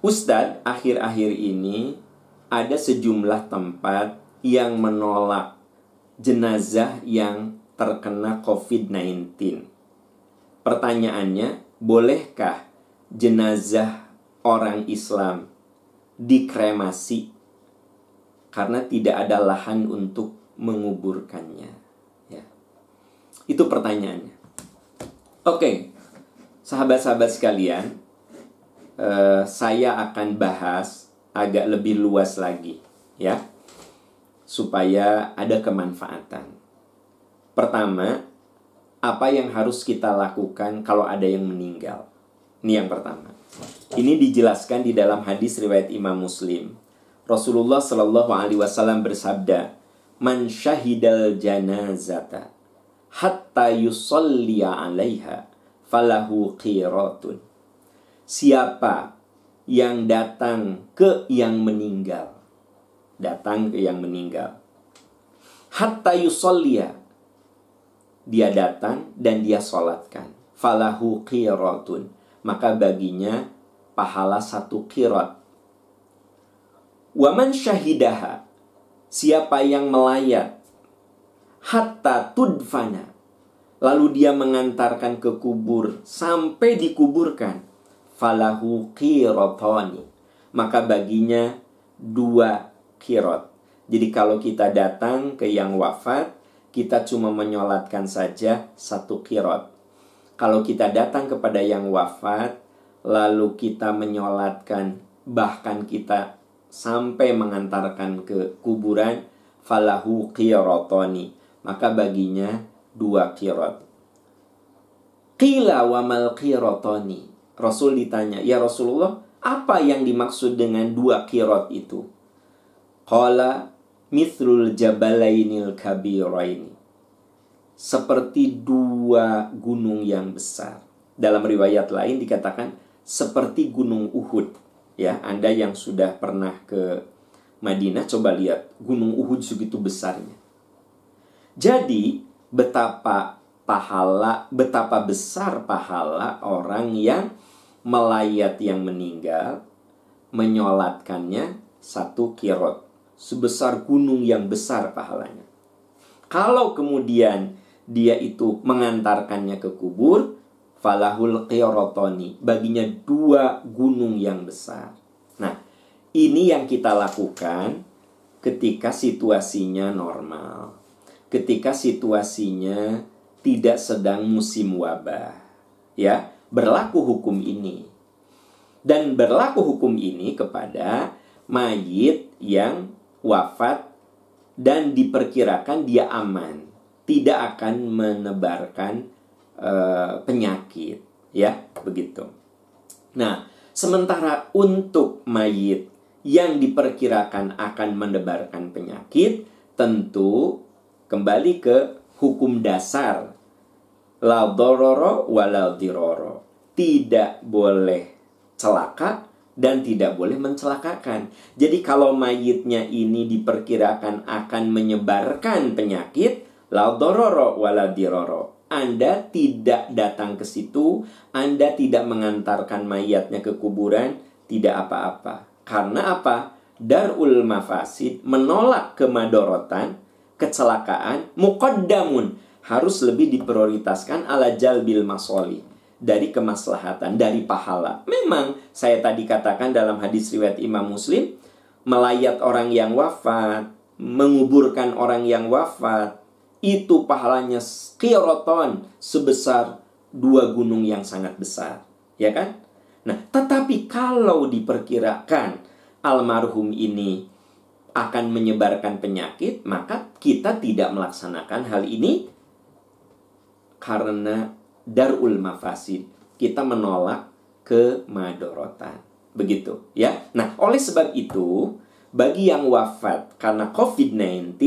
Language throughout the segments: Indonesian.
Ustadz, akhir-akhir ini ada sejumlah tempat yang menolak jenazah yang terkena COVID-19. Pertanyaannya, bolehkah jenazah orang Islam dikremasi karena tidak ada lahan untuk menguburkannya? Ya. Itu pertanyaannya. Oke, sahabat-sahabat sekalian, eh, saya akan bahas agak lebih luas lagi, ya, supaya ada kemanfaatan. Pertama, apa yang harus kita lakukan kalau ada yang meninggal? Ini yang pertama. Ini dijelaskan di dalam hadis riwayat Imam Muslim. Rasulullah Shallallahu Alaihi Wasallam bersabda, "Man syahidal janazata hatta yusalliya 'alaiha falahu qiratun." Siapa yang datang ke yang meninggal, datang ke yang meninggal. Hatta yusalliya. Dia datang dan dia sholatkan. Falahu qiratun maka baginya pahala satu kirot. Waman syahidaha, siapa yang melayat, hatta tudfana, lalu dia mengantarkan ke kubur. Sampai dikuburkan, falahu kirotoni, maka baginya dua kirot. Jadi kalau kita datang ke yang wafat, kita cuma menyolatkan saja satu kirot kalau kita datang kepada yang wafat, lalu kita menyolatkan, bahkan kita sampai mengantarkan ke kuburan, falahu qirotoni. Maka baginya dua kirot. Qila wa mal. Rasul ditanya, ya Rasulullah, apa yang dimaksud dengan dua kirot itu? Qala mithlul jabalainil kabiraini seperti dua gunung yang besar. Dalam riwayat lain dikatakan seperti gunung Uhud. Ya, Anda yang sudah pernah ke Madinah coba lihat gunung Uhud segitu besarnya. Jadi, betapa pahala, betapa besar pahala orang yang melayat yang meninggal menyolatkannya satu kirot sebesar gunung yang besar pahalanya. Kalau kemudian dia itu mengantarkannya ke kubur, falahul qirotoni, baginya dua gunung yang besar. Nah, ini yang kita lakukan ketika situasinya normal. Ketika situasinya tidak sedang musim wabah. Ya, berlaku hukum ini. Dan berlaku hukum ini kepada mayit yang wafat dan diperkirakan dia aman tidak akan menebarkan uh, penyakit ya begitu. Nah, sementara untuk mayit yang diperkirakan akan menebarkan penyakit tentu kembali ke hukum dasar la dororo wala diroro. Tidak boleh celaka dan tidak boleh mencelakakan. Jadi kalau mayitnya ini diperkirakan akan menyebarkan penyakit, La dororo wala diroro. Anda tidak datang ke situ, Anda tidak mengantarkan mayatnya ke kuburan, tidak apa-apa. Karena apa? Darul mafasid menolak kemadorotan, kecelakaan, muqaddamun harus lebih diprioritaskan ala jalbil masoli dari kemaslahatan, dari pahala. Memang saya tadi katakan dalam hadis riwayat Imam Muslim, melayat orang yang wafat, menguburkan orang yang wafat, itu pahalanya kiroton sebesar dua gunung yang sangat besar. Ya kan? Nah, tetapi kalau diperkirakan almarhum ini akan menyebarkan penyakit, maka kita tidak melaksanakan hal ini karena darul mafasid. Kita menolak kemadorotan. Begitu, ya. Nah, oleh sebab itu, bagi yang wafat karena COVID-19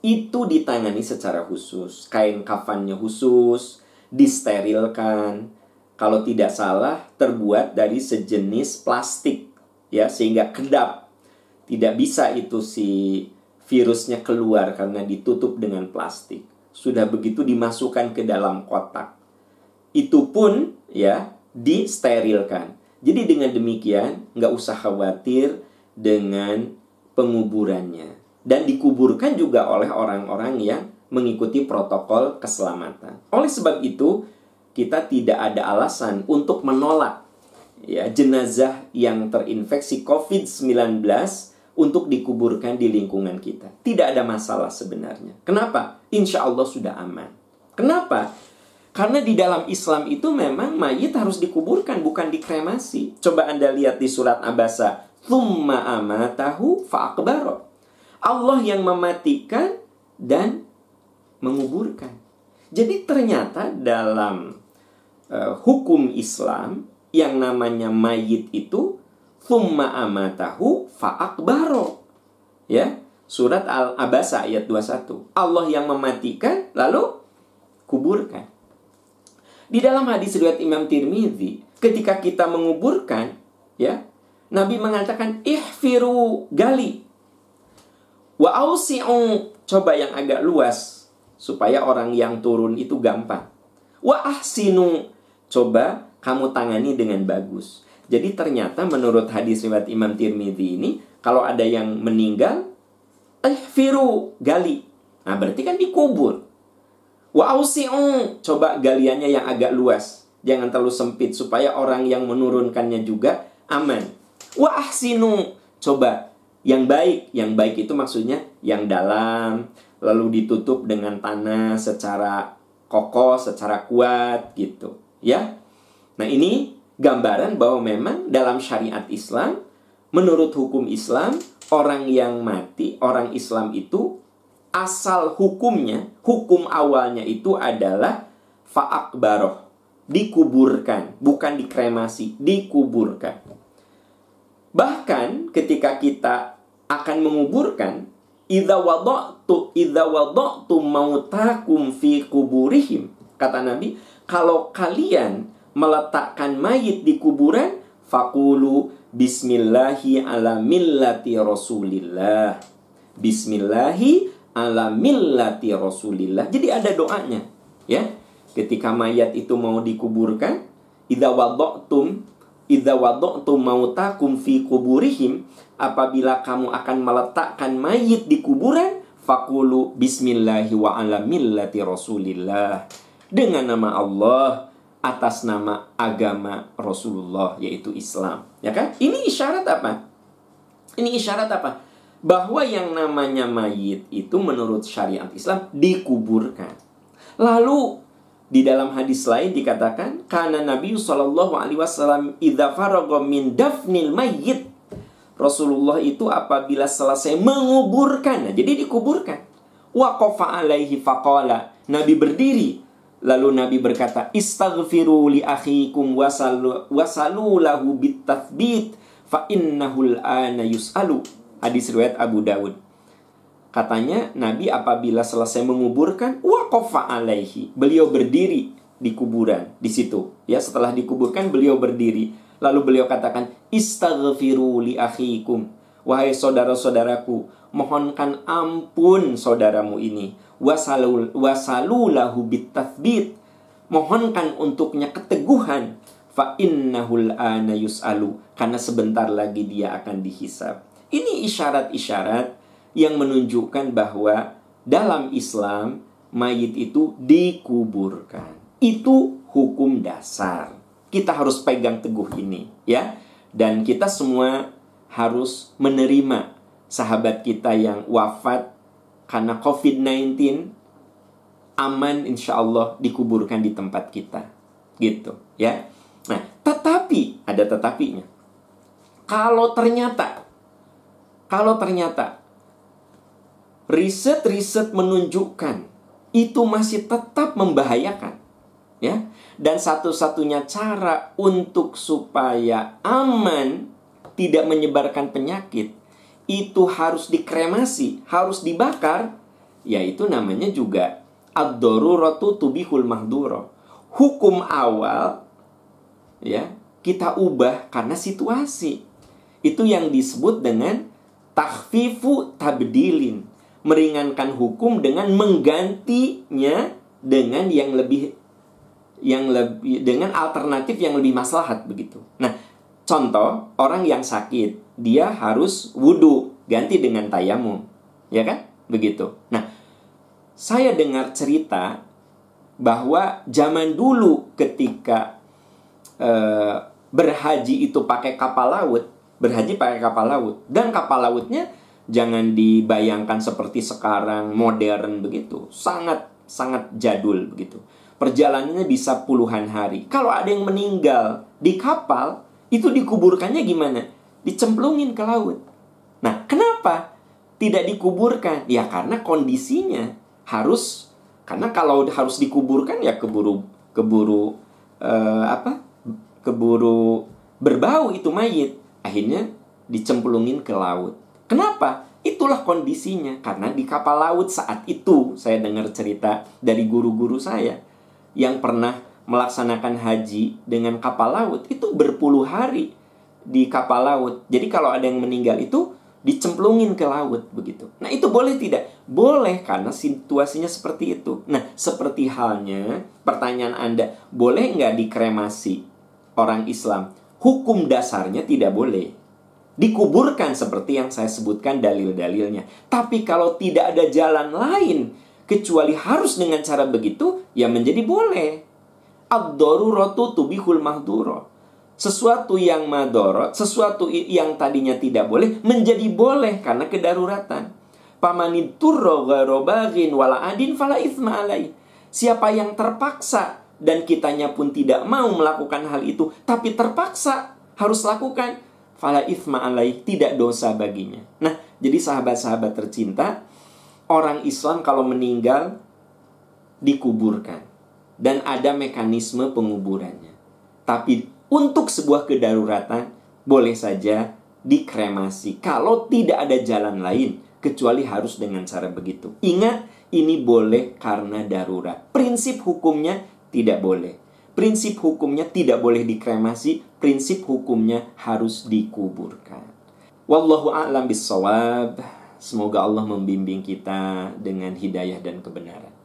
itu ditangani secara khusus. Kain kafannya khusus, disterilkan. Kalau tidak salah, terbuat dari sejenis plastik ya sehingga kedap. Tidak bisa itu si virusnya keluar karena ditutup dengan plastik. Sudah begitu dimasukkan ke dalam kotak. Itu pun ya disterilkan. Jadi dengan demikian nggak usah khawatir dengan penguburannya dan dikuburkan juga oleh orang-orang yang mengikuti protokol keselamatan. Oleh sebab itu, kita tidak ada alasan untuk menolak ya jenazah yang terinfeksi COVID-19 untuk dikuburkan di lingkungan kita. Tidak ada masalah sebenarnya. Kenapa? Insya Allah sudah aman. Kenapa? Karena di dalam Islam itu memang mayit harus dikuburkan, bukan dikremasi. Coba Anda lihat di surat Abasa. Thumma amatahu fa'akbaro. Allah yang mematikan dan menguburkan. Jadi ternyata dalam uh, hukum Islam yang namanya mayit itu thumma amatahu fa'akbaro. Ya, surat Al-Abasa ayat 21. Allah yang mematikan lalu kuburkan. Di dalam hadis riwayat Imam Tirmidzi, ketika kita menguburkan, ya, Nabi mengatakan ihfiru gali. Wa ausi'u coba yang agak luas supaya orang yang turun itu gampang. Wa ahsinu coba kamu tangani dengan bagus. Jadi ternyata menurut hadis riwayat Imam Tirmidzi ini kalau ada yang meninggal ihfiru gali. Nah, berarti kan dikubur. Wa ausi'u, coba galiannya yang agak luas. Jangan terlalu sempit supaya orang yang menurunkannya juga aman. Wa ahsinu, coba yang baik. Yang baik itu maksudnya yang dalam, lalu ditutup dengan tanah secara kokoh, secara kuat gitu, ya. Nah, ini gambaran bahwa memang dalam syariat Islam menurut hukum Islam orang yang mati, orang Islam itu asal hukumnya, hukum awalnya itu adalah fa'akbaroh. Dikuburkan, bukan dikremasi, dikuburkan. Bahkan ketika kita akan menguburkan, idza wada'tu idza wada'tu mautakum fi kuburihim. Kata Nabi, kalau kalian meletakkan mayit di kuburan, fakulu bismillahi ala millati rasulillah. Bismillahi ala millati Rasulillah. Jadi ada doanya, ya. Ketika mayat itu mau dikuburkan, idza wada'tum idza wada'tum mautakum fi kuburihim, apabila kamu akan meletakkan mayit di kuburan, fakulu bismillahi wa ala millati Rasulillah. Dengan nama Allah atas nama agama Rasulullah yaitu Islam, ya kan? Ini isyarat apa? Ini isyarat apa? bahwa yang namanya mayit itu menurut syariat Islam dikuburkan. Lalu di dalam hadis lain dikatakan karena Nabi Shallallahu Alaihi Wasallam idza min dafnil mayit Rasulullah itu apabila selesai menguburkan, nah, jadi dikuburkan. Waqafa alaihi faqala. Nabi berdiri. Lalu Nabi berkata, Istaghfiru li akhikum wasalu, wasalu lahu bitathbit fa innahul ana yus'alu. Hadis riwayat Abu Dawud. Katanya Nabi apabila selesai menguburkan waqafa alaihi. Beliau berdiri di kuburan di situ. Ya, setelah dikuburkan beliau berdiri. Lalu beliau katakan, "Istaghfiru li akhikum." Wahai saudara-saudaraku, mohonkan ampun saudaramu ini. Wasalul wasalulahu bitathbit. Mohonkan untuknya keteguhan. Fa ana yus'alu. Karena sebentar lagi dia akan dihisap. Ini isyarat-isyarat yang menunjukkan bahwa dalam Islam mayit itu dikuburkan. Itu hukum dasar. Kita harus pegang teguh ini, ya. Dan kita semua harus menerima sahabat kita yang wafat karena COVID-19 aman insya Allah dikuburkan di tempat kita. Gitu, ya. Nah, tetapi ada tetapinya. Kalau ternyata kalau ternyata riset-riset menunjukkan itu masih tetap membahayakan, ya. Dan satu-satunya cara untuk supaya aman tidak menyebarkan penyakit itu harus dikremasi, harus dibakar, yaitu namanya juga ad-daruratu tubihul mahduro. Hukum awal ya, kita ubah karena situasi. Itu yang disebut dengan tahfifu tabdilin meringankan hukum dengan menggantinya dengan yang lebih yang lebih dengan alternatif yang lebih maslahat begitu. Nah, contoh orang yang sakit, dia harus wudhu ganti dengan tayamum, ya kan? Begitu. Nah, saya dengar cerita bahwa zaman dulu ketika uh, berhaji itu pakai kapal laut, berhaji pakai kapal laut dan kapal lautnya jangan dibayangkan seperti sekarang modern begitu, sangat sangat jadul begitu. Perjalanannya bisa puluhan hari. Kalau ada yang meninggal di kapal, itu dikuburkannya gimana? Dicemplungin ke laut. Nah, kenapa tidak dikuburkan? Ya karena kondisinya harus karena kalau harus dikuburkan ya keburu keburu uh, apa? keburu berbau itu mayit. Akhirnya dicemplungin ke laut. Kenapa? Itulah kondisinya karena di kapal laut saat itu saya dengar cerita dari guru-guru saya yang pernah melaksanakan haji dengan kapal laut itu berpuluh hari di kapal laut. Jadi kalau ada yang meninggal itu dicemplungin ke laut begitu. Nah itu boleh tidak? Boleh karena situasinya seperti itu. Nah seperti halnya pertanyaan Anda, boleh nggak dikremasi orang Islam? Hukum dasarnya tidak boleh. Dikuburkan seperti yang saya sebutkan dalil-dalilnya. Tapi kalau tidak ada jalan lain kecuali harus dengan cara begitu, ya menjadi boleh. Ad-daruratu tubihul mahduro sesuatu yang madorot, sesuatu yang tadinya tidak boleh menjadi boleh karena kedaruratan. Wala adin. Siapa yang terpaksa dan kitanya pun tidak mau melakukan hal itu, tapi terpaksa harus lakukan, fala isma alai, tidak dosa baginya. Nah, jadi sahabat-sahabat tercinta, orang Islam kalau meninggal dikuburkan dan ada mekanisme penguburannya. Tapi untuk sebuah kedaruratan boleh saja dikremasi kalau tidak ada jalan lain kecuali harus dengan cara begitu. Ingat, ini boleh karena darurat. Prinsip hukumnya tidak boleh. Prinsip hukumnya tidak boleh dikremasi, prinsip hukumnya harus dikuburkan. Wallahu a'lam bissawab. Semoga Allah membimbing kita dengan hidayah dan kebenaran.